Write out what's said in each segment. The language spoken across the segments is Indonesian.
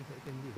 is at Candy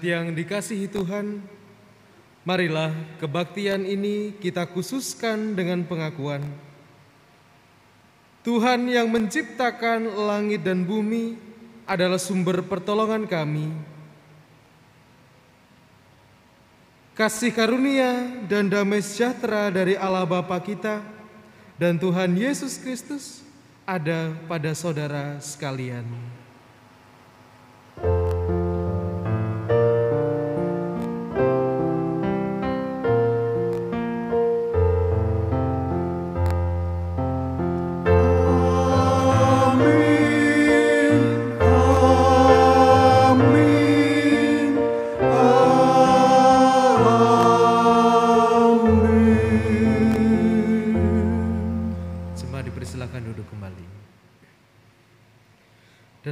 dikasihi Tuhan, marilah kebaktian ini kita khususkan dengan pengakuan. Tuhan yang menciptakan langit dan bumi adalah sumber pertolongan kami. Kasih karunia dan damai sejahtera dari Allah Bapa kita dan Tuhan Yesus Kristus ada pada saudara sekalian.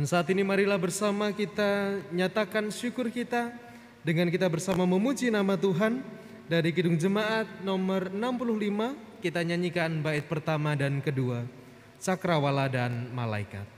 Saat ini marilah bersama kita nyatakan syukur kita dengan kita bersama memuji nama Tuhan dari Kidung Jemaat nomor 65 kita nyanyikan bait pertama dan kedua Cakrawala dan Malaikat.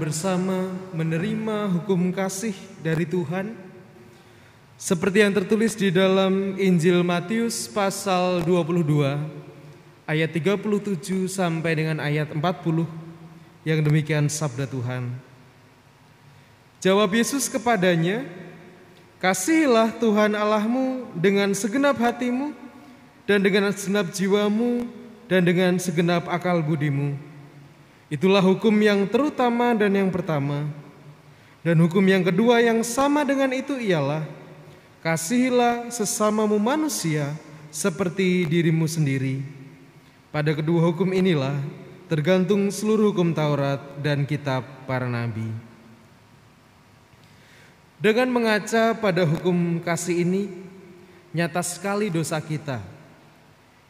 Bersama menerima hukum kasih dari Tuhan seperti yang tertulis di dalam Injil Matius pasal 22 ayat 37 sampai dengan ayat 40 yang demikian sabda Tuhan. Jawab Yesus kepadanya, Kasihilah Tuhan Allahmu dengan segenap hatimu dan dengan segenap jiwamu dan dengan segenap akal budimu Itulah hukum yang terutama dan yang pertama. Dan hukum yang kedua yang sama dengan itu ialah kasihilah sesamamu manusia seperti dirimu sendiri. Pada kedua hukum inilah tergantung seluruh hukum Taurat dan kitab para nabi. Dengan mengaca pada hukum kasih ini, nyata sekali dosa kita,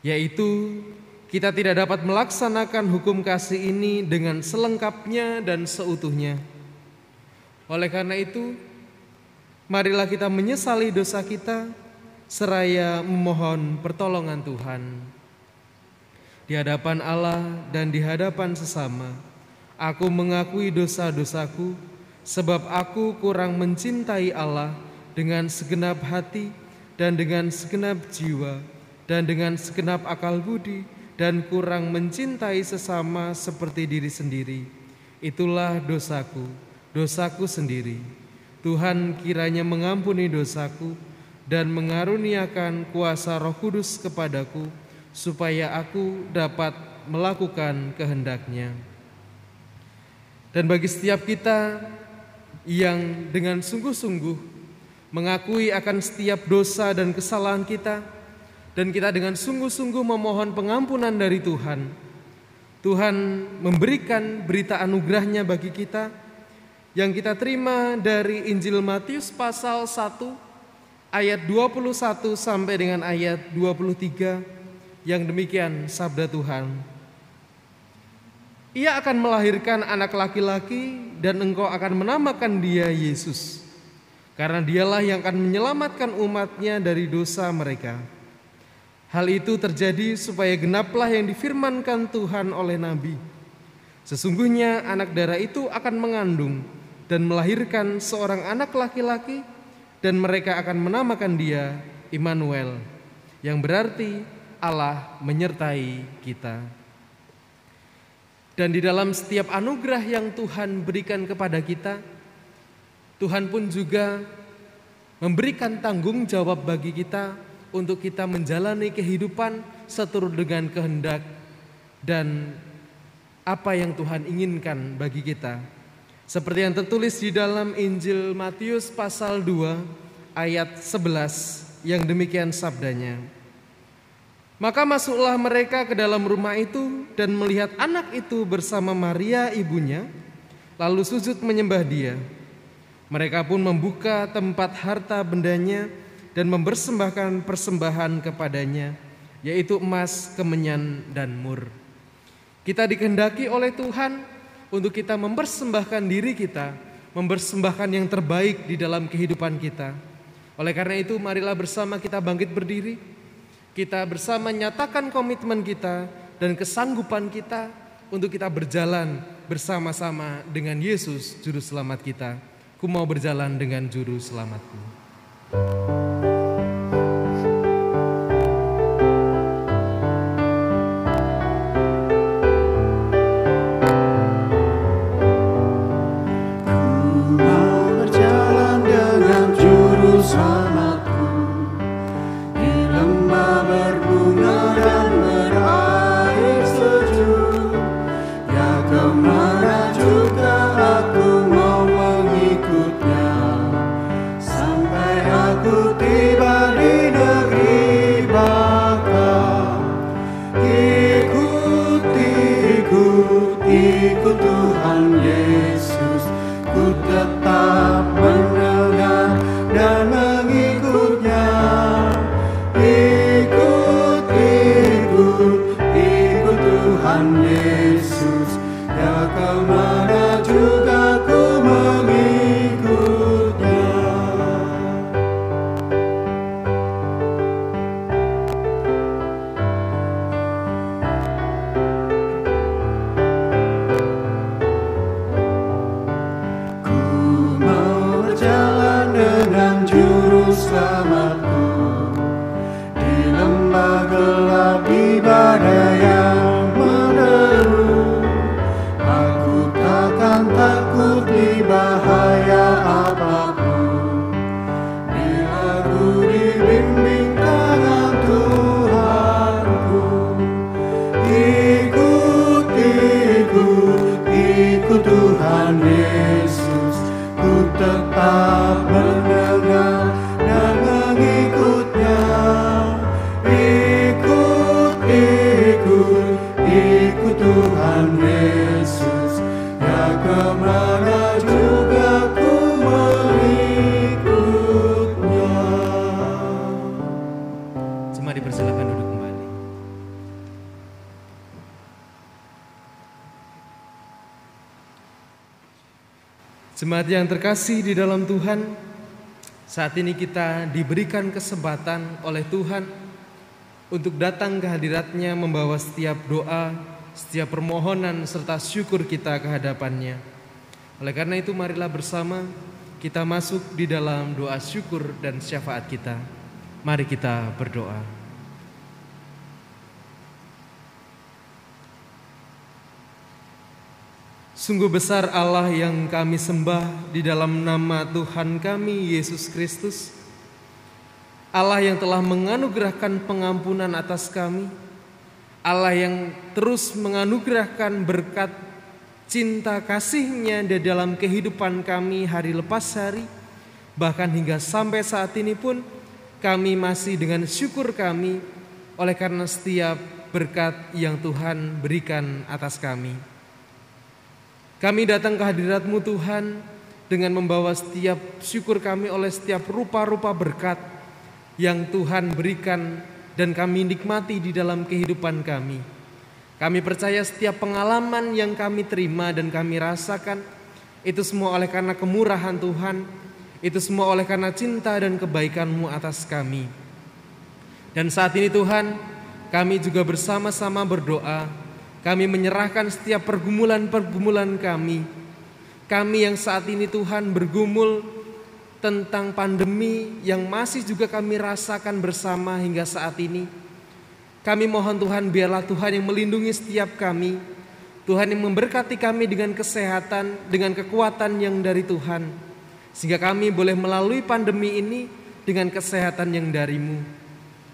yaitu kita tidak dapat melaksanakan hukum kasih ini dengan selengkapnya dan seutuhnya. Oleh karena itu, marilah kita menyesali dosa kita seraya memohon pertolongan Tuhan. Di hadapan Allah dan di hadapan sesama, aku mengakui dosa-dosaku sebab aku kurang mencintai Allah dengan segenap hati dan dengan segenap jiwa dan dengan segenap akal budi dan kurang mencintai sesama seperti diri sendiri. Itulah dosaku, dosaku sendiri. Tuhan kiranya mengampuni dosaku dan mengaruniakan kuasa Roh Kudus kepadaku supaya aku dapat melakukan kehendaknya. Dan bagi setiap kita yang dengan sungguh-sungguh mengakui akan setiap dosa dan kesalahan kita, dan kita dengan sungguh-sungguh memohon pengampunan dari Tuhan. Tuhan memberikan berita anugerahnya bagi kita yang kita terima dari Injil Matius pasal 1 ayat 21 sampai dengan ayat 23 yang demikian sabda Tuhan. Ia akan melahirkan anak laki-laki dan engkau akan menamakan dia Yesus. Karena dialah yang akan menyelamatkan umatnya dari dosa mereka. Hal itu terjadi supaya genaplah yang difirmankan Tuhan oleh Nabi. Sesungguhnya anak darah itu akan mengandung dan melahirkan seorang anak laki-laki dan mereka akan menamakan dia Immanuel yang berarti Allah menyertai kita. Dan di dalam setiap anugerah yang Tuhan berikan kepada kita, Tuhan pun juga memberikan tanggung jawab bagi kita untuk kita menjalani kehidupan seturut dengan kehendak dan apa yang Tuhan inginkan bagi kita. Seperti yang tertulis di dalam Injil Matius pasal 2 ayat 11 yang demikian sabdanya. Maka masuklah mereka ke dalam rumah itu dan melihat anak itu bersama Maria ibunya, lalu sujud menyembah dia. Mereka pun membuka tempat harta bendanya dan mempersembahkan persembahan kepadanya, yaitu emas, kemenyan, dan mur. Kita dikehendaki oleh Tuhan untuk kita mempersembahkan diri kita, mempersembahkan yang terbaik di dalam kehidupan kita. Oleh karena itu, marilah bersama kita bangkit berdiri. Kita bersama nyatakan komitmen kita dan kesanggupan kita untuk kita berjalan bersama-sama dengan Yesus, Juru Selamat kita. Ku mau berjalan dengan Juru Selamatku. selamatku yang terkasih di dalam Tuhan, saat ini kita diberikan kesempatan oleh Tuhan untuk datang ke hadiratnya membawa setiap doa, setiap permohonan serta syukur kita ke hadapannya. Oleh karena itu marilah bersama kita masuk di dalam doa syukur dan syafaat kita. Mari kita berdoa. Sungguh besar Allah yang kami sembah di dalam nama Tuhan kami Yesus Kristus. Allah yang telah menganugerahkan pengampunan atas kami. Allah yang terus menganugerahkan berkat cinta kasihnya di dalam kehidupan kami hari lepas hari. Bahkan hingga sampai saat ini pun kami masih dengan syukur kami oleh karena setiap berkat yang Tuhan berikan atas kami. Kami datang ke hadiratmu Tuhan dengan membawa setiap syukur kami oleh setiap rupa-rupa berkat yang Tuhan berikan dan kami nikmati di dalam kehidupan kami. Kami percaya setiap pengalaman yang kami terima dan kami rasakan itu semua oleh karena kemurahan Tuhan, itu semua oleh karena cinta dan kebaikan-Mu atas kami. Dan saat ini Tuhan, kami juga bersama-sama berdoa kami menyerahkan setiap pergumulan-pergumulan kami. Kami yang saat ini Tuhan bergumul tentang pandemi yang masih juga kami rasakan bersama hingga saat ini. Kami mohon Tuhan biarlah Tuhan yang melindungi setiap kami. Tuhan yang memberkati kami dengan kesehatan, dengan kekuatan yang dari Tuhan. Sehingga kami boleh melalui pandemi ini dengan kesehatan yang darimu.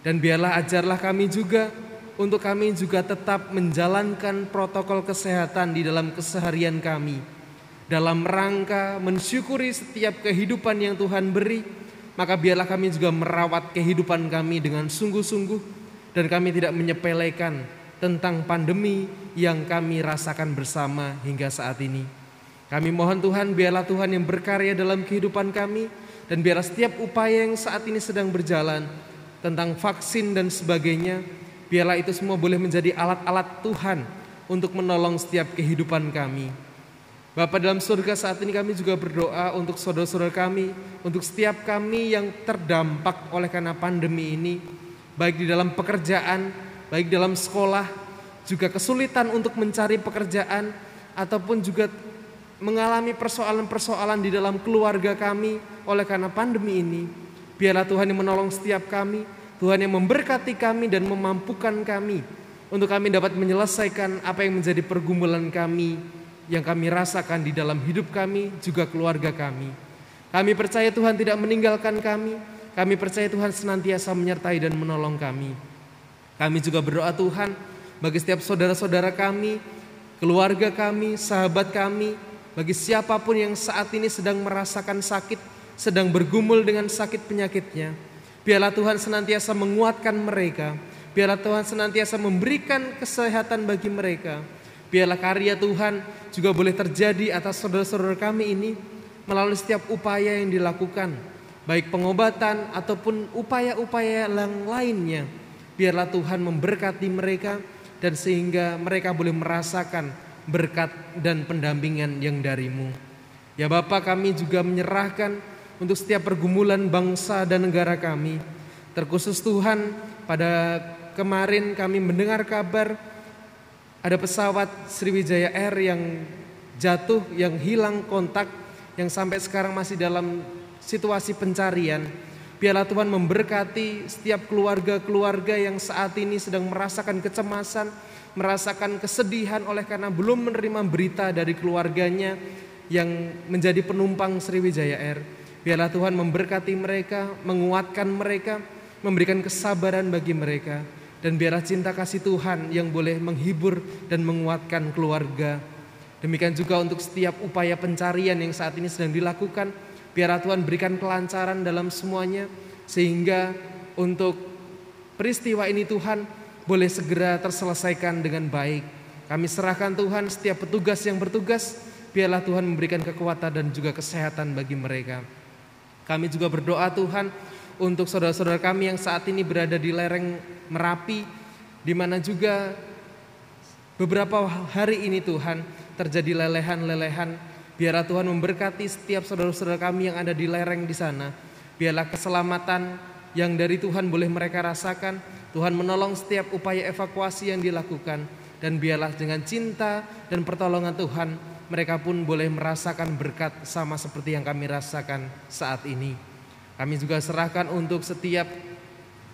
Dan biarlah ajarlah kami juga untuk kami juga tetap menjalankan protokol kesehatan di dalam keseharian kami. Dalam rangka mensyukuri setiap kehidupan yang Tuhan beri, maka biarlah kami juga merawat kehidupan kami dengan sungguh-sungguh dan kami tidak menyepelekan tentang pandemi yang kami rasakan bersama hingga saat ini. Kami mohon Tuhan biarlah Tuhan yang berkarya dalam kehidupan kami dan biarlah setiap upaya yang saat ini sedang berjalan tentang vaksin dan sebagainya Biarlah itu semua boleh menjadi alat-alat Tuhan untuk menolong setiap kehidupan kami. Bapak dalam surga saat ini kami juga berdoa untuk saudara-saudara kami, untuk setiap kami yang terdampak oleh karena pandemi ini, baik di dalam pekerjaan, baik dalam sekolah, juga kesulitan untuk mencari pekerjaan, ataupun juga mengalami persoalan-persoalan di dalam keluarga kami oleh karena pandemi ini. Biarlah Tuhan yang menolong setiap kami, Tuhan yang memberkati kami dan memampukan kami untuk kami dapat menyelesaikan apa yang menjadi pergumulan kami yang kami rasakan di dalam hidup kami juga keluarga kami. Kami percaya Tuhan tidak meninggalkan kami. Kami percaya Tuhan senantiasa menyertai dan menolong kami. Kami juga berdoa Tuhan bagi setiap saudara-saudara kami, keluarga kami, sahabat kami, bagi siapa pun yang saat ini sedang merasakan sakit, sedang bergumul dengan sakit penyakitnya. Biarlah Tuhan senantiasa menguatkan mereka. Biarlah Tuhan senantiasa memberikan kesehatan bagi mereka. Biarlah karya Tuhan juga boleh terjadi atas saudara-saudara kami ini melalui setiap upaya yang dilakukan, baik pengobatan ataupun upaya-upaya yang lainnya. Biarlah Tuhan memberkati mereka dan sehingga mereka boleh merasakan berkat dan pendampingan yang darimu. Ya Bapak kami juga menyerahkan untuk setiap pergumulan bangsa dan negara kami. Terkhusus Tuhan, pada kemarin kami mendengar kabar ada pesawat Sriwijaya Air yang jatuh, yang hilang kontak, yang sampai sekarang masih dalam situasi pencarian. Biarlah Tuhan memberkati setiap keluarga-keluarga yang saat ini sedang merasakan kecemasan, merasakan kesedihan oleh karena belum menerima berita dari keluarganya yang menjadi penumpang Sriwijaya Air. Biarlah Tuhan memberkati mereka, menguatkan mereka, memberikan kesabaran bagi mereka. Dan biarlah cinta kasih Tuhan yang boleh menghibur dan menguatkan keluarga. Demikian juga untuk setiap upaya pencarian yang saat ini sedang dilakukan, Biarlah Tuhan berikan kelancaran dalam semuanya sehingga untuk peristiwa ini Tuhan boleh segera terselesaikan dengan baik. Kami serahkan Tuhan setiap petugas yang bertugas, biarlah Tuhan memberikan kekuatan dan juga kesehatan bagi mereka. Kami juga berdoa Tuhan untuk saudara-saudara kami yang saat ini berada di lereng Merapi, di mana juga beberapa hari ini Tuhan terjadi lelehan-lelehan Biarlah Tuhan memberkati setiap saudara-saudara kami yang ada di lereng di sana. Biarlah keselamatan yang dari Tuhan boleh mereka rasakan. Tuhan menolong setiap upaya evakuasi yang dilakukan. Dan biarlah dengan cinta dan pertolongan Tuhan, mereka pun boleh merasakan berkat sama seperti yang kami rasakan saat ini. Kami juga serahkan untuk setiap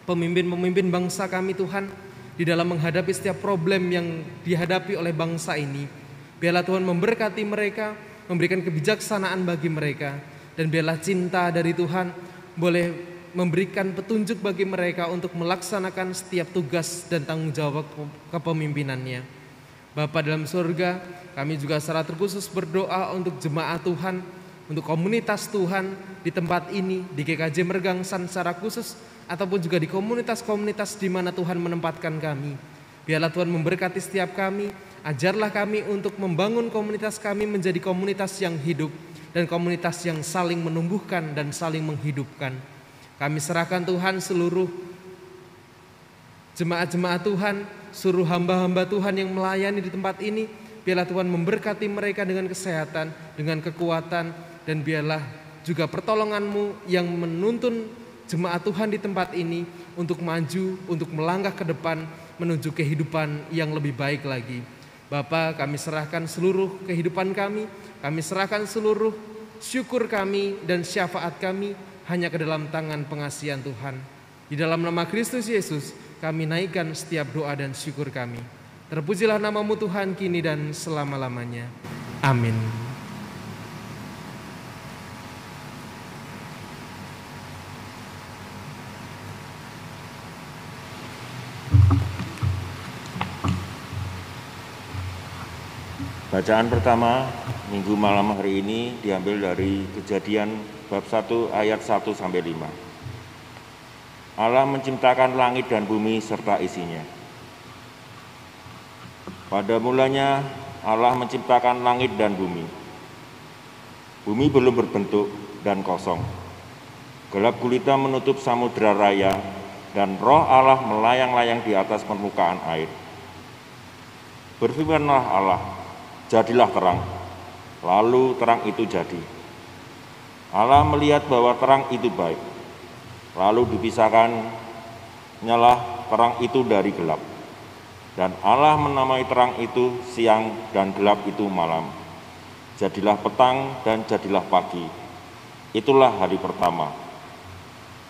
pemimpin-pemimpin bangsa kami Tuhan di dalam menghadapi setiap problem yang dihadapi oleh bangsa ini. Biarlah Tuhan memberkati mereka, memberikan kebijaksanaan bagi mereka dan biarlah cinta dari Tuhan boleh memberikan petunjuk bagi mereka untuk melaksanakan setiap tugas dan tanggung jawab kepemimpinannya. Bapa dalam surga, kami juga secara terkhusus berdoa untuk jemaat Tuhan, untuk komunitas Tuhan di tempat ini, di GKJ Mergangsan secara khusus, ataupun juga di komunitas-komunitas di mana Tuhan menempatkan kami. Biarlah Tuhan memberkati setiap kami, Ajarlah kami untuk membangun komunitas kami menjadi komunitas yang hidup dan komunitas yang saling menumbuhkan dan saling menghidupkan. Kami serahkan Tuhan seluruh jemaat-jemaat Tuhan, seluruh hamba-hamba Tuhan yang melayani di tempat ini. Biarlah Tuhan memberkati mereka dengan kesehatan, dengan kekuatan, dan biarlah juga pertolonganmu yang menuntun jemaat Tuhan di tempat ini untuk maju, untuk melangkah ke depan menuju kehidupan yang lebih baik lagi. Bapa, kami serahkan seluruh kehidupan kami, kami serahkan seluruh syukur kami dan syafaat kami hanya ke dalam tangan pengasihan Tuhan. Di dalam nama Kristus Yesus, kami naikkan setiap doa dan syukur kami. Terpujilah namamu Tuhan kini dan selama-lamanya. Amin. Bacaan pertama minggu malam hari ini diambil dari kejadian bab 1 ayat 1 sampai 5. Allah menciptakan langit dan bumi serta isinya. Pada mulanya Allah menciptakan langit dan bumi. Bumi belum berbentuk dan kosong. Gelap gulita menutup samudera raya dan roh Allah melayang-layang di atas permukaan air. Berfirmanlah Allah, jadilah terang. Lalu terang itu jadi. Allah melihat bahwa terang itu baik. Lalu dipisahkan nyala terang itu dari gelap. Dan Allah menamai terang itu siang dan gelap itu malam. Jadilah petang dan jadilah pagi. Itulah hari pertama.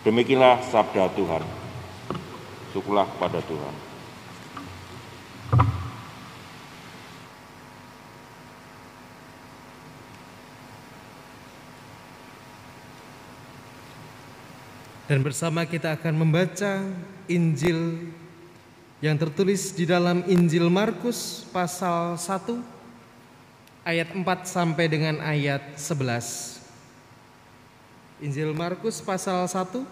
Demikianlah sabda Tuhan. Syukurlah kepada Tuhan. Dan bersama kita akan membaca Injil yang tertulis di dalam Injil Markus pasal 1 ayat 4 sampai dengan ayat 11. Injil Markus pasal 1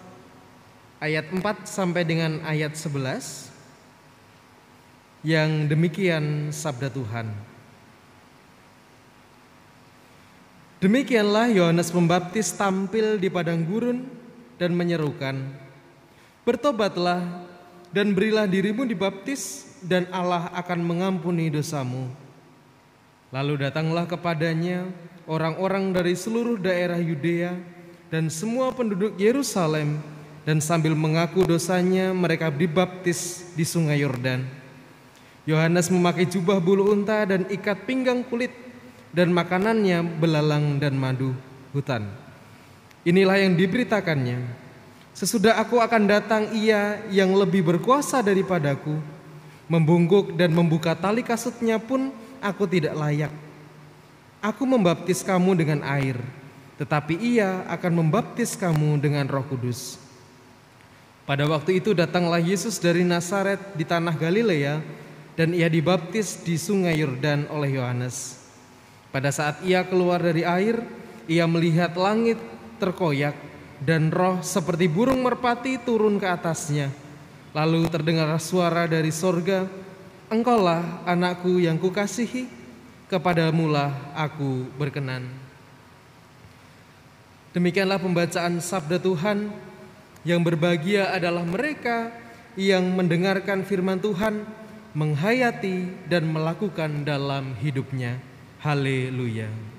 ayat 4 sampai dengan ayat 11 yang demikian sabda Tuhan. Demikianlah Yohanes Pembaptis tampil di padang gurun dan menyerukan, Bertobatlah dan berilah dirimu dibaptis dan Allah akan mengampuni dosamu. Lalu datanglah kepadanya orang-orang dari seluruh daerah Yudea dan semua penduduk Yerusalem dan sambil mengaku dosanya mereka dibaptis di sungai Yordan. Yohanes memakai jubah bulu unta dan ikat pinggang kulit dan makanannya belalang dan madu hutan. Inilah yang diberitakannya. Sesudah aku akan datang ia yang lebih berkuasa daripadaku. Membungkuk dan membuka tali kasutnya pun aku tidak layak. Aku membaptis kamu dengan air, tetapi ia akan membaptis kamu dengan roh kudus. Pada waktu itu datanglah Yesus dari Nazaret di tanah Galilea dan ia dibaptis di sungai Yordan oleh Yohanes. Pada saat ia keluar dari air, ia melihat langit terkoyak dan roh seperti burung merpati turun ke atasnya. Lalu terdengar suara dari sorga, Engkaulah anakku yang kukasihi, kepadamulah aku berkenan. Demikianlah pembacaan sabda Tuhan yang berbahagia adalah mereka yang mendengarkan firman Tuhan, menghayati dan melakukan dalam hidupnya. Haleluya.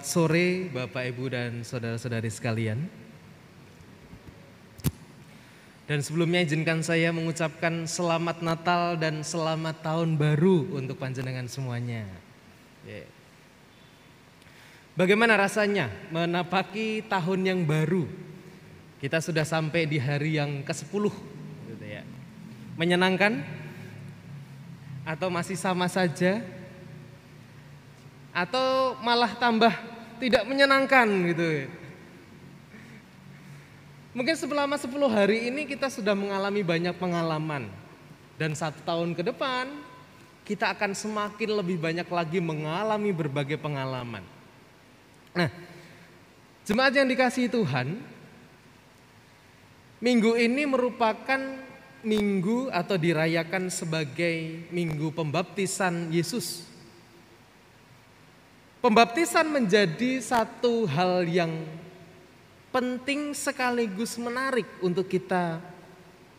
Selamat sore Bapak Ibu dan saudara-saudari sekalian. Dan sebelumnya izinkan saya mengucapkan selamat Natal dan selamat tahun baru untuk panjenengan semuanya. Bagaimana rasanya menapaki tahun yang baru? Kita sudah sampai di hari yang ke-10 gitu ya. Menyenangkan? Atau masih sama saja? Atau malah tambah tidak menyenangkan gitu. Mungkin selama 10 hari ini kita sudah mengalami banyak pengalaman. Dan satu tahun ke depan kita akan semakin lebih banyak lagi mengalami berbagai pengalaman. Nah, jemaat yang dikasihi Tuhan, minggu ini merupakan minggu atau dirayakan sebagai minggu pembaptisan Yesus. Pembaptisan menjadi satu hal yang penting sekaligus menarik untuk kita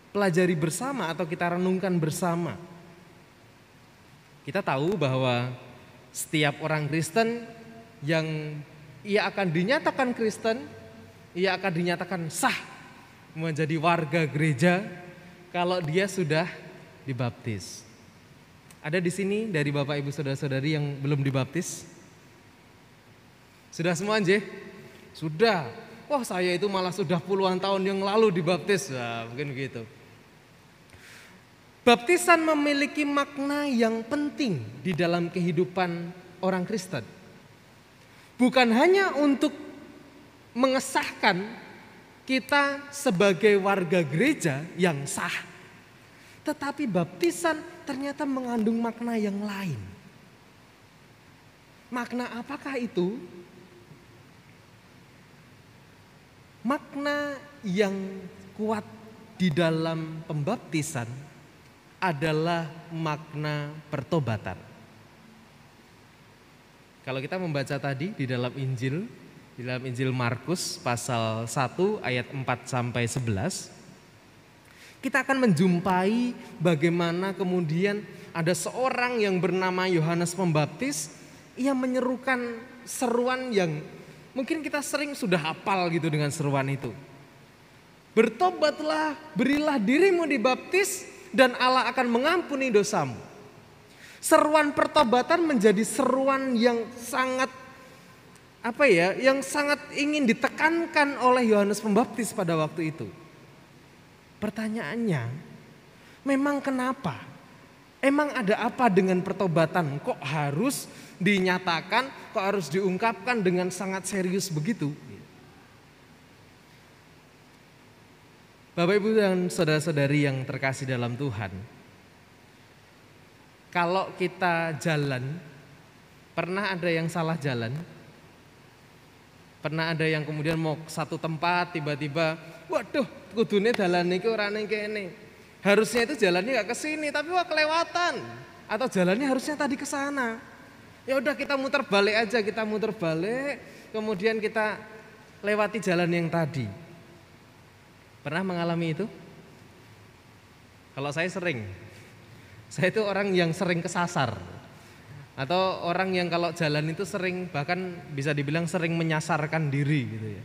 pelajari bersama atau kita renungkan bersama. Kita tahu bahwa setiap orang Kristen yang ia akan dinyatakan Kristen, ia akan dinyatakan sah menjadi warga gereja kalau dia sudah dibaptis. Ada di sini dari Bapak Ibu Saudara-saudari yang belum dibaptis? Sudah semua J? Sudah. Wah saya itu malah sudah puluhan tahun yang lalu dibaptis. Nah, mungkin begitu. Baptisan memiliki makna yang penting di dalam kehidupan orang Kristen. Bukan hanya untuk mengesahkan kita sebagai warga gereja yang sah. Tetapi baptisan ternyata mengandung makna yang lain. Makna apakah itu? Makna yang kuat di dalam pembaptisan adalah makna pertobatan. Kalau kita membaca tadi di dalam Injil, di dalam Injil Markus pasal 1 ayat 4 sampai 11, kita akan menjumpai bagaimana kemudian ada seorang yang bernama Yohanes Pembaptis, ia menyerukan seruan yang Mungkin kita sering sudah hafal gitu dengan seruan itu. Bertobatlah, berilah dirimu dibaptis dan Allah akan mengampuni dosamu. Seruan pertobatan menjadi seruan yang sangat apa ya, yang sangat ingin ditekankan oleh Yohanes Pembaptis pada waktu itu. Pertanyaannya, memang kenapa? Emang ada apa dengan pertobatan? Kok harus dinyatakan, kok harus diungkapkan dengan sangat serius begitu? Bapak Ibu dan saudara-saudari yang terkasih dalam Tuhan, kalau kita jalan, pernah ada yang salah jalan? Pernah ada yang kemudian mau satu tempat tiba-tiba, waduh, kudune jalan ini orang ini Harusnya itu jalannya nggak ke sini, tapi wah kelewatan. Atau jalannya harusnya tadi ke sana. Ya udah kita muter balik aja, kita muter balik, kemudian kita lewati jalan yang tadi. Pernah mengalami itu? Kalau saya sering. Saya itu orang yang sering kesasar. Atau orang yang kalau jalan itu sering bahkan bisa dibilang sering menyasarkan diri gitu ya.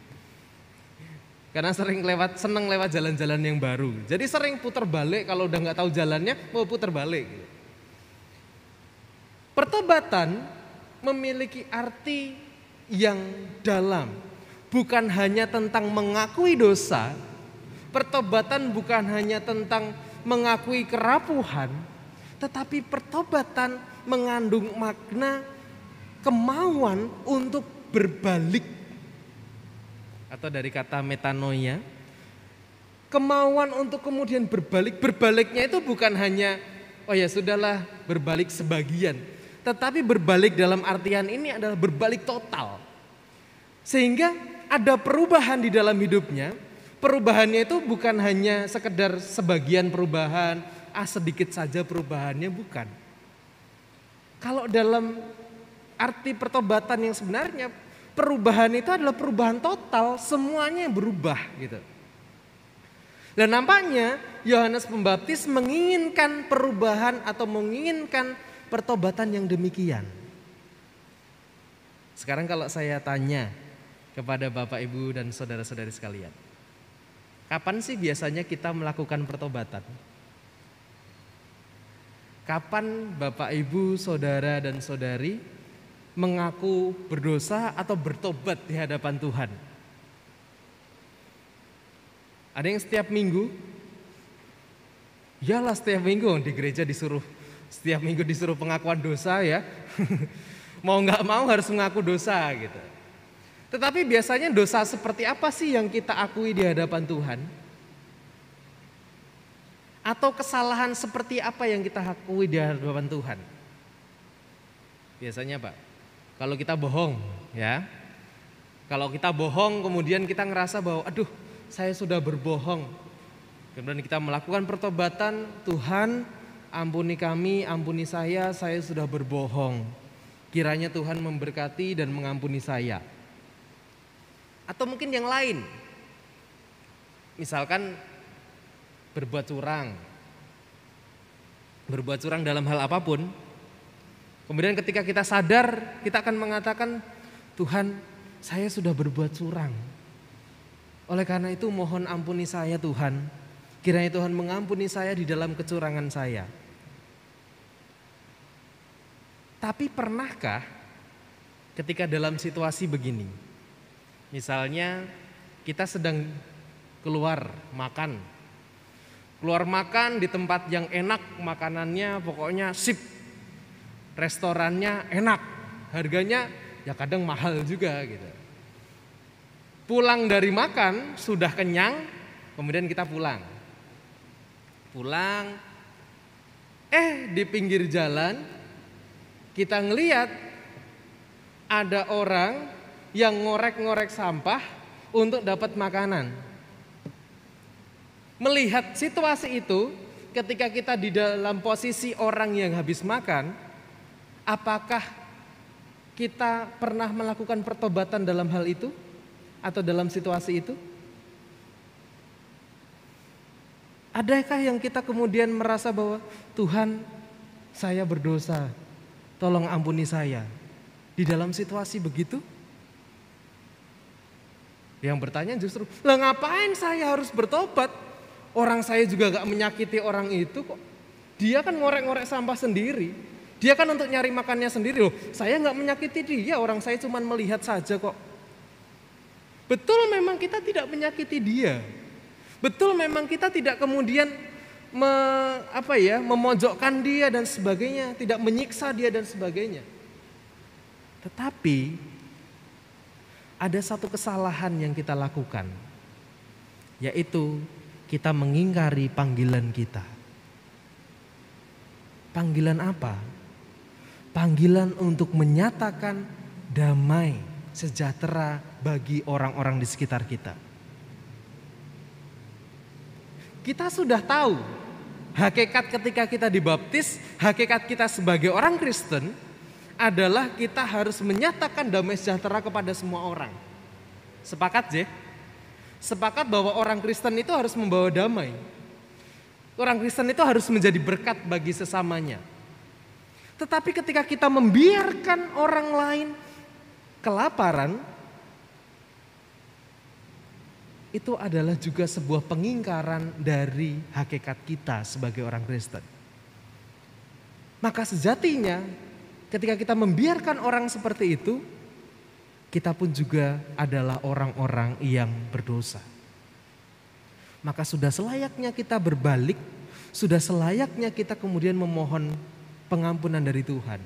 Karena sering lewat, seneng lewat jalan-jalan yang baru. Jadi sering putar balik kalau udah nggak tahu jalannya mau putar balik. Gitu. Pertobatan memiliki arti yang dalam. Bukan hanya tentang mengakui dosa, pertobatan bukan hanya tentang mengakui kerapuhan, tetapi pertobatan mengandung makna kemauan untuk berbalik. Atau dari kata metanoia, kemauan untuk kemudian berbalik. Berbaliknya itu bukan hanya, oh ya sudahlah berbalik sebagian, tetapi berbalik dalam artian ini adalah berbalik total. Sehingga ada perubahan di dalam hidupnya. Perubahannya itu bukan hanya sekedar sebagian perubahan, ah sedikit saja perubahannya bukan. Kalau dalam arti pertobatan yang sebenarnya perubahan itu adalah perubahan total, semuanya berubah gitu. Dan nampaknya Yohanes Pembaptis menginginkan perubahan atau menginginkan pertobatan yang demikian. Sekarang kalau saya tanya, kepada Bapak Ibu dan saudara-saudari sekalian. Kapan sih biasanya kita melakukan pertobatan? Kapan Bapak Ibu, saudara dan saudari mengaku berdosa atau bertobat di hadapan Tuhan? Ada yang setiap minggu? Yalah setiap minggu di gereja disuruh setiap minggu disuruh pengakuan dosa ya. mau nggak mau harus mengaku dosa gitu. Tetapi biasanya dosa seperti apa sih yang kita akui di hadapan Tuhan? Atau kesalahan seperti apa yang kita akui di hadapan Tuhan? Biasanya Pak, kalau kita bohong ya, kalau kita bohong kemudian kita ngerasa bahwa aduh saya sudah berbohong. Kemudian kita melakukan pertobatan, Tuhan ampuni kami, ampuni saya, saya sudah berbohong. Kiranya Tuhan memberkati dan mengampuni saya atau mungkin yang lain. Misalkan berbuat curang. Berbuat curang dalam hal apa pun. Kemudian ketika kita sadar, kita akan mengatakan, Tuhan, saya sudah berbuat curang. Oleh karena itu mohon ampuni saya Tuhan. Kiranya Tuhan mengampuni saya di dalam kecurangan saya. Tapi pernahkah ketika dalam situasi begini, Misalnya kita sedang keluar makan. Keluar makan di tempat yang enak, makanannya pokoknya sip. Restorannya enak, harganya ya kadang mahal juga gitu. Pulang dari makan sudah kenyang, kemudian kita pulang. Pulang, eh di pinggir jalan kita ngeliat ada orang yang ngorek-ngorek sampah untuk dapat makanan. Melihat situasi itu, ketika kita di dalam posisi orang yang habis makan, apakah kita pernah melakukan pertobatan dalam hal itu atau dalam situasi itu? Adakah yang kita kemudian merasa bahwa Tuhan, saya berdosa, tolong ampuni saya di dalam situasi begitu? Yang bertanya justru, lah ngapain saya harus bertobat? Orang saya juga gak menyakiti orang itu kok. Dia kan ngorek-ngorek sampah sendiri. Dia kan untuk nyari makannya sendiri loh. Saya gak menyakiti dia, orang saya cuma melihat saja kok. Betul memang kita tidak menyakiti dia. Betul memang kita tidak kemudian me, apa ya, memojokkan dia dan sebagainya, tidak menyiksa dia dan sebagainya. Tetapi ada satu kesalahan yang kita lakukan, yaitu kita mengingkari panggilan kita. Panggilan apa? Panggilan untuk menyatakan damai sejahtera bagi orang-orang di sekitar kita. Kita sudah tahu hakikat ketika kita dibaptis, hakikat kita sebagai orang Kristen adalah kita harus menyatakan damai sejahtera kepada semua orang. Sepakat, Je? Sepakat bahwa orang Kristen itu harus membawa damai. Orang Kristen itu harus menjadi berkat bagi sesamanya. Tetapi ketika kita membiarkan orang lain kelaparan, itu adalah juga sebuah pengingkaran dari hakikat kita sebagai orang Kristen. Maka sejatinya ketika kita membiarkan orang seperti itu, kita pun juga adalah orang-orang yang berdosa. Maka sudah selayaknya kita berbalik, sudah selayaknya kita kemudian memohon pengampunan dari Tuhan.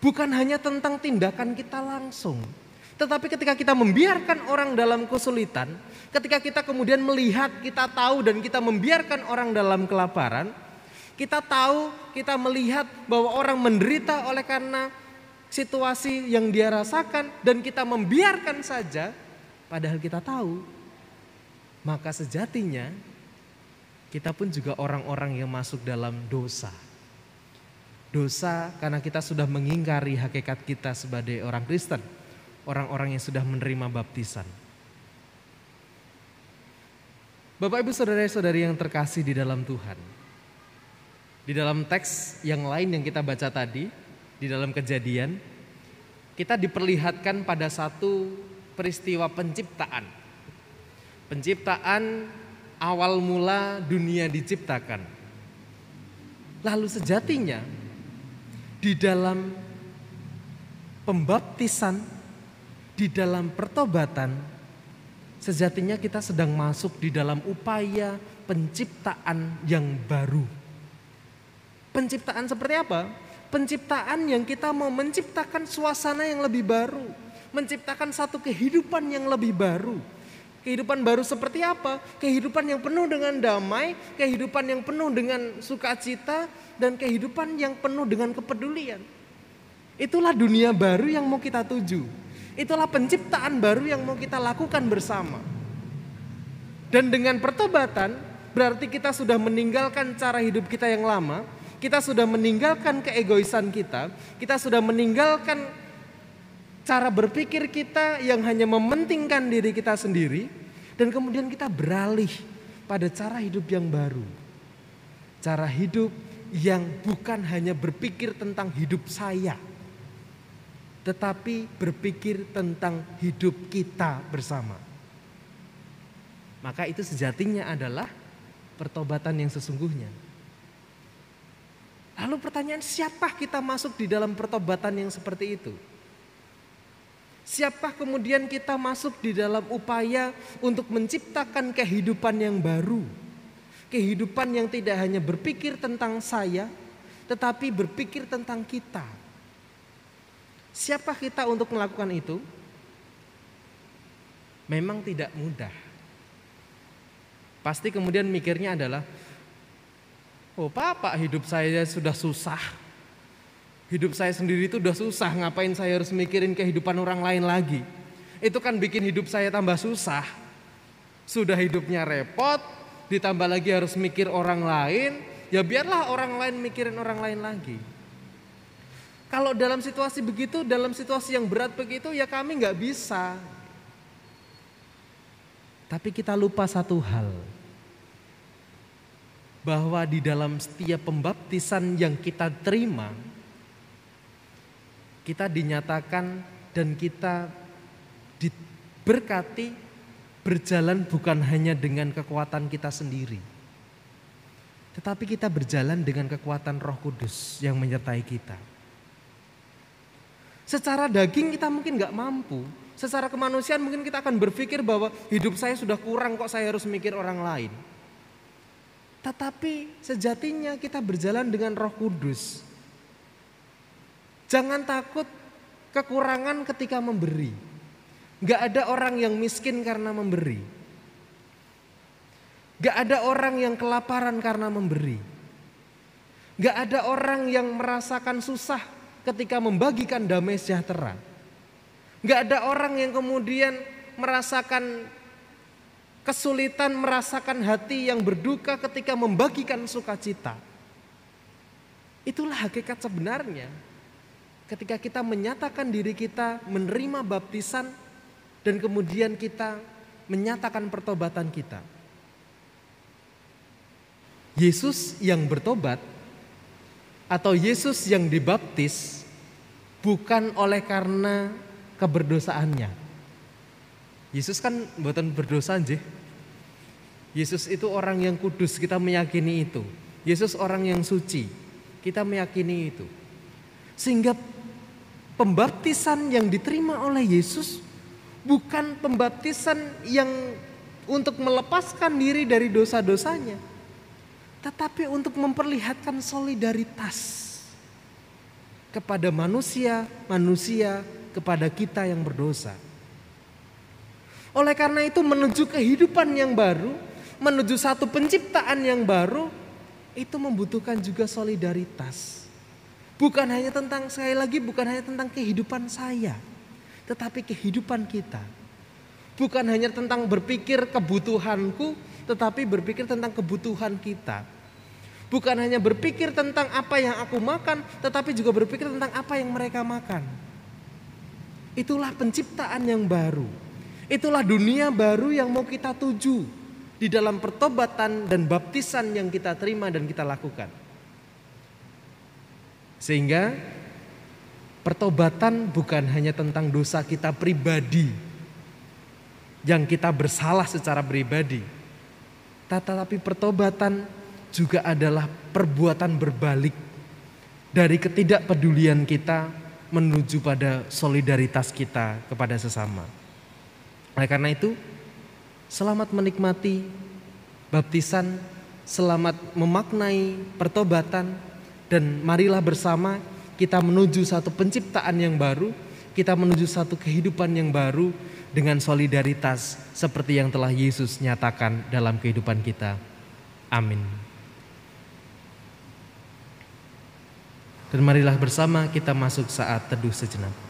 Bukan hanya tentang tindakan kita langsung, tetapi ketika kita membiarkan orang dalam kesulitan, ketika kita kemudian melihat, kita tahu dan kita membiarkan orang dalam kelaparan, kita tahu, kita melihat bahwa orang menderita oleh karena situasi yang dia rasakan dan kita membiarkan saja padahal kita tahu maka sejatinya kita pun juga orang-orang yang masuk dalam dosa. Dosa karena kita sudah mengingkari hakikat kita sebagai orang Kristen, orang-orang yang sudah menerima baptisan. Bapak Ibu saudara-saudari yang terkasih di dalam Tuhan. Di dalam teks yang lain yang kita baca tadi, di dalam kejadian, kita diperlihatkan pada satu peristiwa penciptaan. Penciptaan awal mula dunia diciptakan. Lalu sejatinya di dalam pembaptisan, di dalam pertobatan, sejatinya kita sedang masuk di dalam upaya penciptaan yang baru. Penciptaan seperti apa? Penciptaan yang kita mau menciptakan suasana yang lebih baru, menciptakan satu kehidupan yang lebih baru. Kehidupan baru seperti apa? Kehidupan yang penuh dengan damai, kehidupan yang penuh dengan sukacita, dan kehidupan yang penuh dengan kepedulian. Itulah dunia baru yang mau kita tuju. Itulah penciptaan baru yang mau kita lakukan bersama. Dan dengan pertobatan, berarti kita sudah meninggalkan cara hidup kita yang lama, kita sudah meninggalkan keegoisan kita, kita sudah meninggalkan cara berpikir kita yang hanya mementingkan diri kita sendiri dan kemudian kita beralih pada cara hidup yang baru. Cara hidup yang bukan hanya berpikir tentang hidup saya, tetapi berpikir tentang hidup kita bersama. Maka itu sejatinya adalah pertobatan yang sesungguhnya. Lalu pertanyaan siapa kita masuk di dalam pertobatan yang seperti itu? Siapa kemudian kita masuk di dalam upaya untuk menciptakan kehidupan yang baru? Kehidupan yang tidak hanya berpikir tentang saya, tetapi berpikir tentang kita. Siapa kita untuk melakukan itu? Memang tidak mudah. Pasti kemudian mikirnya adalah, oh papa hidup saya sudah susah. Hidup saya sendiri itu udah susah, ngapain saya harus mikirin kehidupan orang lain lagi. Itu kan bikin hidup saya tambah susah. Sudah hidupnya repot, ditambah lagi harus mikir orang lain, ya biarlah orang lain mikirin orang lain lagi. Kalau dalam situasi begitu, dalam situasi yang berat begitu, ya kami nggak bisa. Tapi kita lupa satu hal, bahwa di dalam setiap pembaptisan yang kita terima, kita dinyatakan dan kita diberkati berjalan bukan hanya dengan kekuatan kita sendiri. Tetapi kita berjalan dengan kekuatan roh kudus yang menyertai kita. Secara daging kita mungkin gak mampu. Secara kemanusiaan mungkin kita akan berpikir bahwa hidup saya sudah kurang kok saya harus mikir orang lain. Tetapi sejatinya kita berjalan dengan roh kudus Jangan takut kekurangan ketika memberi. Gak ada orang yang miskin karena memberi. Gak ada orang yang kelaparan karena memberi. Gak ada orang yang merasakan susah ketika membagikan damai sejahtera. Gak ada orang yang kemudian merasakan kesulitan, merasakan hati yang berduka ketika membagikan sukacita. Itulah hakikat sebenarnya ketika kita menyatakan diri kita menerima baptisan dan kemudian kita menyatakan pertobatan kita. Yesus yang bertobat atau Yesus yang dibaptis bukan oleh karena keberdosaannya. Yesus kan buatan berdosa aja. Yesus itu orang yang kudus, kita meyakini itu. Yesus orang yang suci, kita meyakini itu. Sehingga pembaptisan yang diterima oleh Yesus bukan pembaptisan yang untuk melepaskan diri dari dosa-dosanya, tetapi untuk memperlihatkan solidaritas kepada manusia-manusia, kepada kita yang berdosa. Oleh karena itu, menuju kehidupan yang baru, menuju satu penciptaan yang baru, itu membutuhkan juga solidaritas. Bukan hanya tentang sekali lagi, bukan hanya tentang kehidupan saya, tetapi kehidupan kita. Bukan hanya tentang berpikir kebutuhanku, tetapi berpikir tentang kebutuhan kita. Bukan hanya berpikir tentang apa yang aku makan, tetapi juga berpikir tentang apa yang mereka makan. Itulah penciptaan yang baru. Itulah dunia baru yang mau kita tuju di dalam pertobatan dan baptisan yang kita terima dan kita lakukan. Sehingga pertobatan bukan hanya tentang dosa kita pribadi yang kita bersalah secara pribadi. Tetapi pertobatan juga adalah perbuatan berbalik dari ketidakpedulian kita menuju pada solidaritas kita kepada sesama. Oleh karena itu, selamat menikmati baptisan, selamat memaknai pertobatan, dan marilah bersama kita menuju satu penciptaan yang baru, kita menuju satu kehidupan yang baru dengan solidaritas seperti yang telah Yesus nyatakan dalam kehidupan kita. Amin. Dan marilah bersama kita masuk saat teduh sejenak.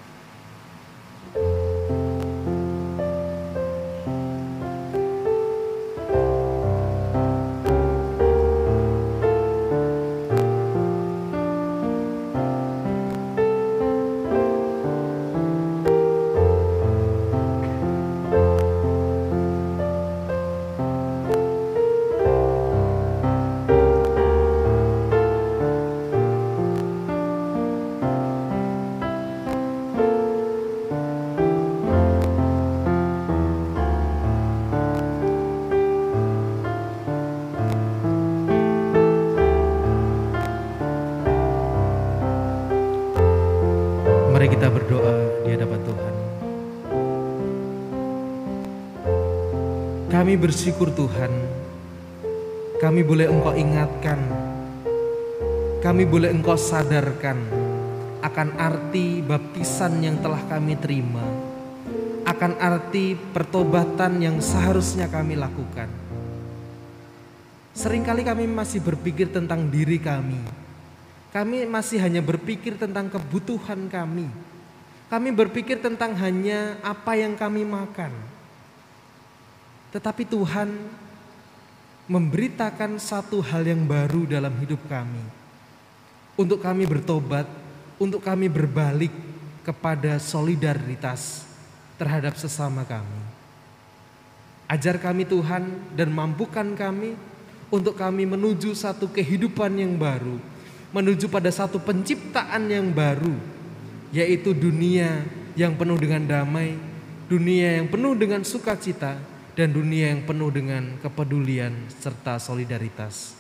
Kami bersyukur Tuhan, kami boleh Engkau ingatkan, kami boleh Engkau sadarkan akan arti baptisan yang telah kami terima, akan arti pertobatan yang seharusnya kami lakukan. Seringkali kami masih berpikir tentang diri kami, kami masih hanya berpikir tentang kebutuhan kami. Kami berpikir tentang hanya apa yang kami makan. Tetapi Tuhan memberitakan satu hal yang baru dalam hidup kami. Untuk kami bertobat, untuk kami berbalik kepada solidaritas terhadap sesama kami. Ajar kami Tuhan dan mampukan kami untuk kami menuju satu kehidupan yang baru menuju pada satu penciptaan yang baru, yaitu dunia yang penuh dengan damai, dunia yang penuh dengan sukacita, dan dunia yang penuh dengan kepedulian serta solidaritas.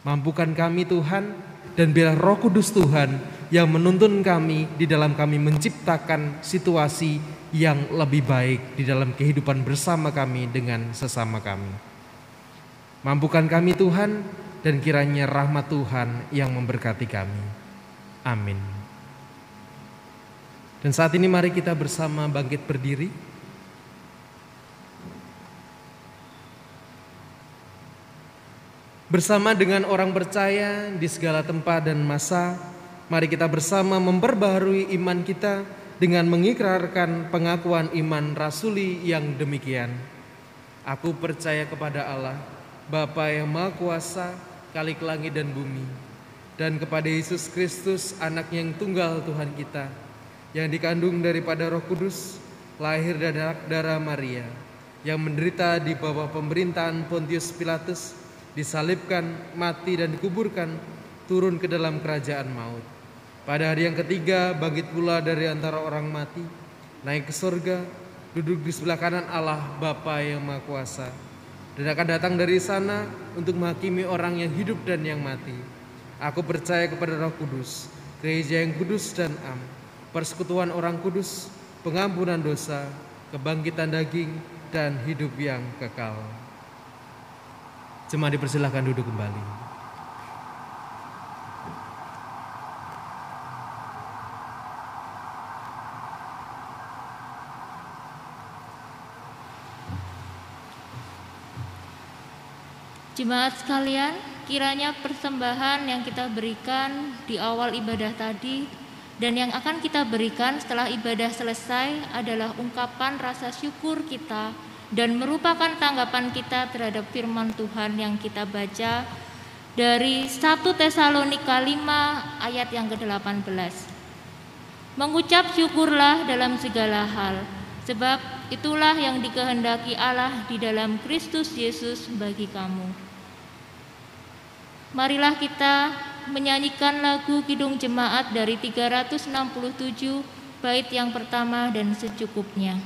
Mampukan kami Tuhan dan biarlah Roh Kudus Tuhan yang menuntun kami di dalam kami menciptakan situasi yang lebih baik di dalam kehidupan bersama kami dengan sesama kami. Mampukan kami Tuhan dan kiranya rahmat Tuhan yang memberkati kami. Amin. Dan saat ini mari kita bersama bangkit berdiri. Bersama dengan orang percaya di segala tempat dan masa, mari kita bersama memperbaharui iman kita dengan mengikrarkan pengakuan iman rasuli yang demikian. Aku percaya kepada Allah, Bapa yang Maha Kuasa, kalik langit dan bumi, dan kepada Yesus Kristus, anak yang tunggal Tuhan kita, yang dikandung daripada roh kudus, lahir dari darah Maria, yang menderita di bawah pemerintahan Pontius Pilatus, disalibkan, mati dan dikuburkan, turun ke dalam kerajaan maut. Pada hari yang ketiga bangkit pula dari antara orang mati, naik ke surga, duduk di sebelah kanan Allah Bapa yang Maha Kuasa, dan akan datang dari sana untuk menghakimi orang yang hidup dan yang mati. Aku percaya kepada Roh Kudus, gereja yang kudus dan am, persekutuan orang kudus, pengampunan dosa, kebangkitan daging, dan hidup yang kekal. Jemaat dipersilahkan duduk kembali. Jemaat sekalian, kiranya persembahan yang kita berikan di awal ibadah tadi dan yang akan kita berikan setelah ibadah selesai adalah ungkapan rasa syukur kita dan merupakan tanggapan kita terhadap firman Tuhan yang kita baca dari 1 Tesalonika 5 ayat yang ke-18. Mengucap syukurlah dalam segala hal, sebab Itulah yang dikehendaki Allah di dalam Kristus Yesus bagi kamu. Marilah kita menyanyikan lagu Kidung Jemaat dari 367 bait yang pertama dan secukupnya.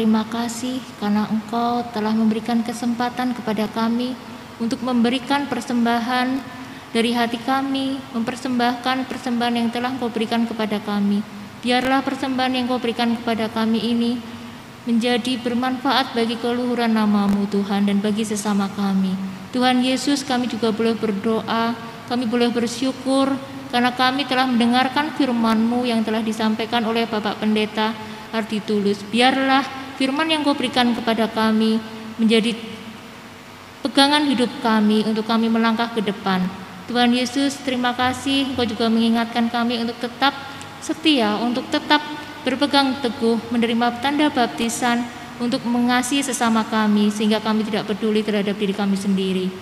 Terima kasih karena Engkau telah memberikan kesempatan kepada kami untuk memberikan persembahan dari hati kami, mempersembahkan persembahan yang telah Engkau berikan kepada kami. Biarlah persembahan yang Engkau berikan kepada kami ini menjadi bermanfaat bagi keluhuran namamu Tuhan dan bagi sesama kami. Tuhan Yesus kami juga boleh berdoa, kami boleh bersyukur karena kami telah mendengarkan firman-Mu yang telah disampaikan oleh Bapak Pendeta arti tulus. Biarlah firman yang kau berikan kepada kami menjadi pegangan hidup kami untuk kami melangkah ke depan. Tuhan Yesus, terima kasih Engkau juga mengingatkan kami untuk tetap setia, untuk tetap berpegang teguh menerima tanda baptisan untuk mengasihi sesama kami sehingga kami tidak peduli terhadap diri kami sendiri.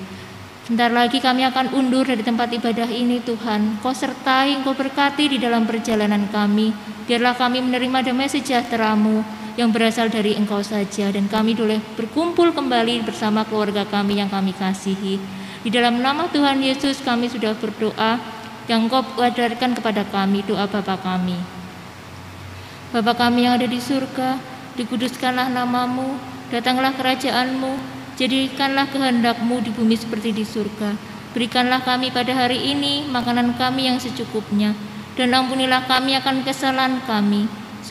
Sebentar lagi kami akan undur dari tempat ibadah ini Tuhan. Kau sertai, Kau berkati di dalam perjalanan kami. Biarlah kami menerima damai sejahtera-Mu yang berasal dari Engkau saja. Dan kami boleh berkumpul kembali bersama keluarga kami yang kami kasihi. Di dalam nama Tuhan Yesus kami sudah berdoa yang Engkau ajarkan kepada kami doa Bapa kami. Bapa kami yang ada di surga, dikuduskanlah namamu, datanglah kerajaanmu, Jadikanlah kehendakmu di bumi seperti di surga. Berikanlah kami pada hari ini makanan kami yang secukupnya. Dan ampunilah kami akan kesalahan kami.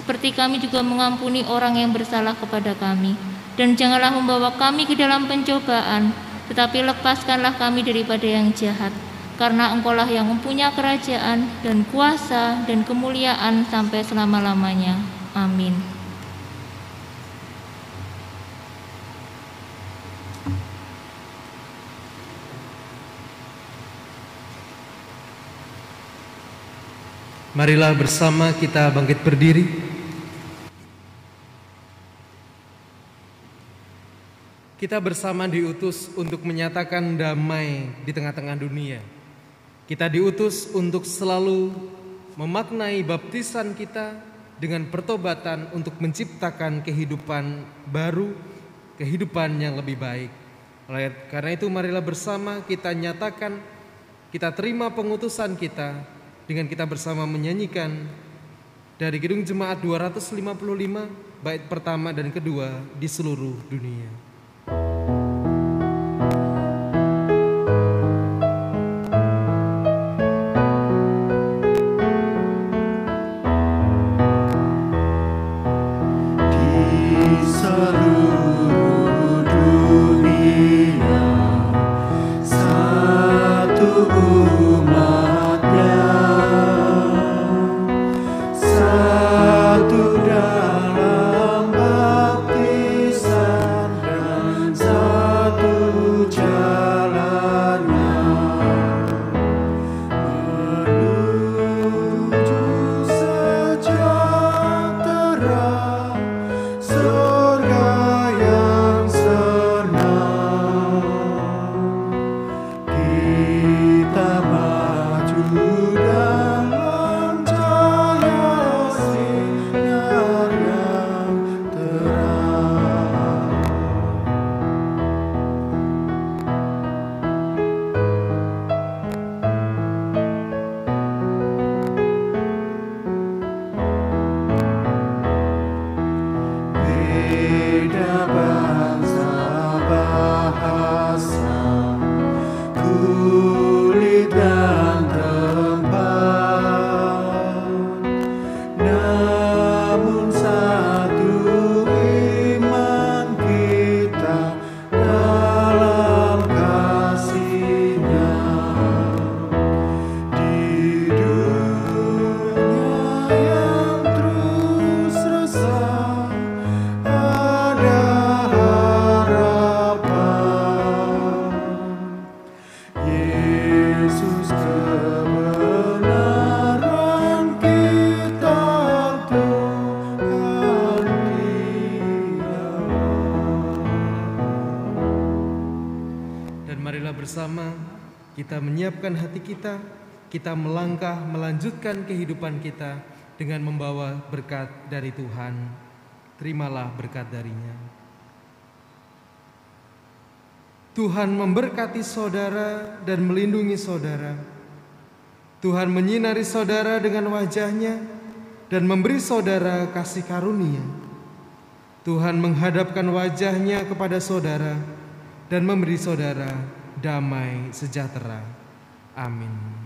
Seperti kami juga mengampuni orang yang bersalah kepada kami. Dan janganlah membawa kami ke dalam pencobaan. Tetapi lepaskanlah kami daripada yang jahat. Karena engkaulah yang mempunyai kerajaan dan kuasa dan kemuliaan sampai selama-lamanya. Amin. Marilah bersama kita bangkit berdiri. Kita bersama diutus untuk menyatakan damai di tengah-tengah dunia. Kita diutus untuk selalu memaknai baptisan kita dengan pertobatan untuk menciptakan kehidupan baru, kehidupan yang lebih baik. Oleh karena itu marilah bersama kita nyatakan kita terima pengutusan kita dengan kita bersama menyanyikan dari Gedung Jemaat 255 bait pertama dan kedua di seluruh dunia. Kita, kita melangkah melanjutkan kehidupan kita dengan membawa berkat dari Tuhan. Terimalah berkat darinya. Tuhan memberkati saudara dan melindungi saudara. Tuhan menyinari saudara dengan wajahnya dan memberi saudara kasih karunia. Tuhan menghadapkan wajahnya kepada saudara dan memberi saudara damai sejahtera. Amin.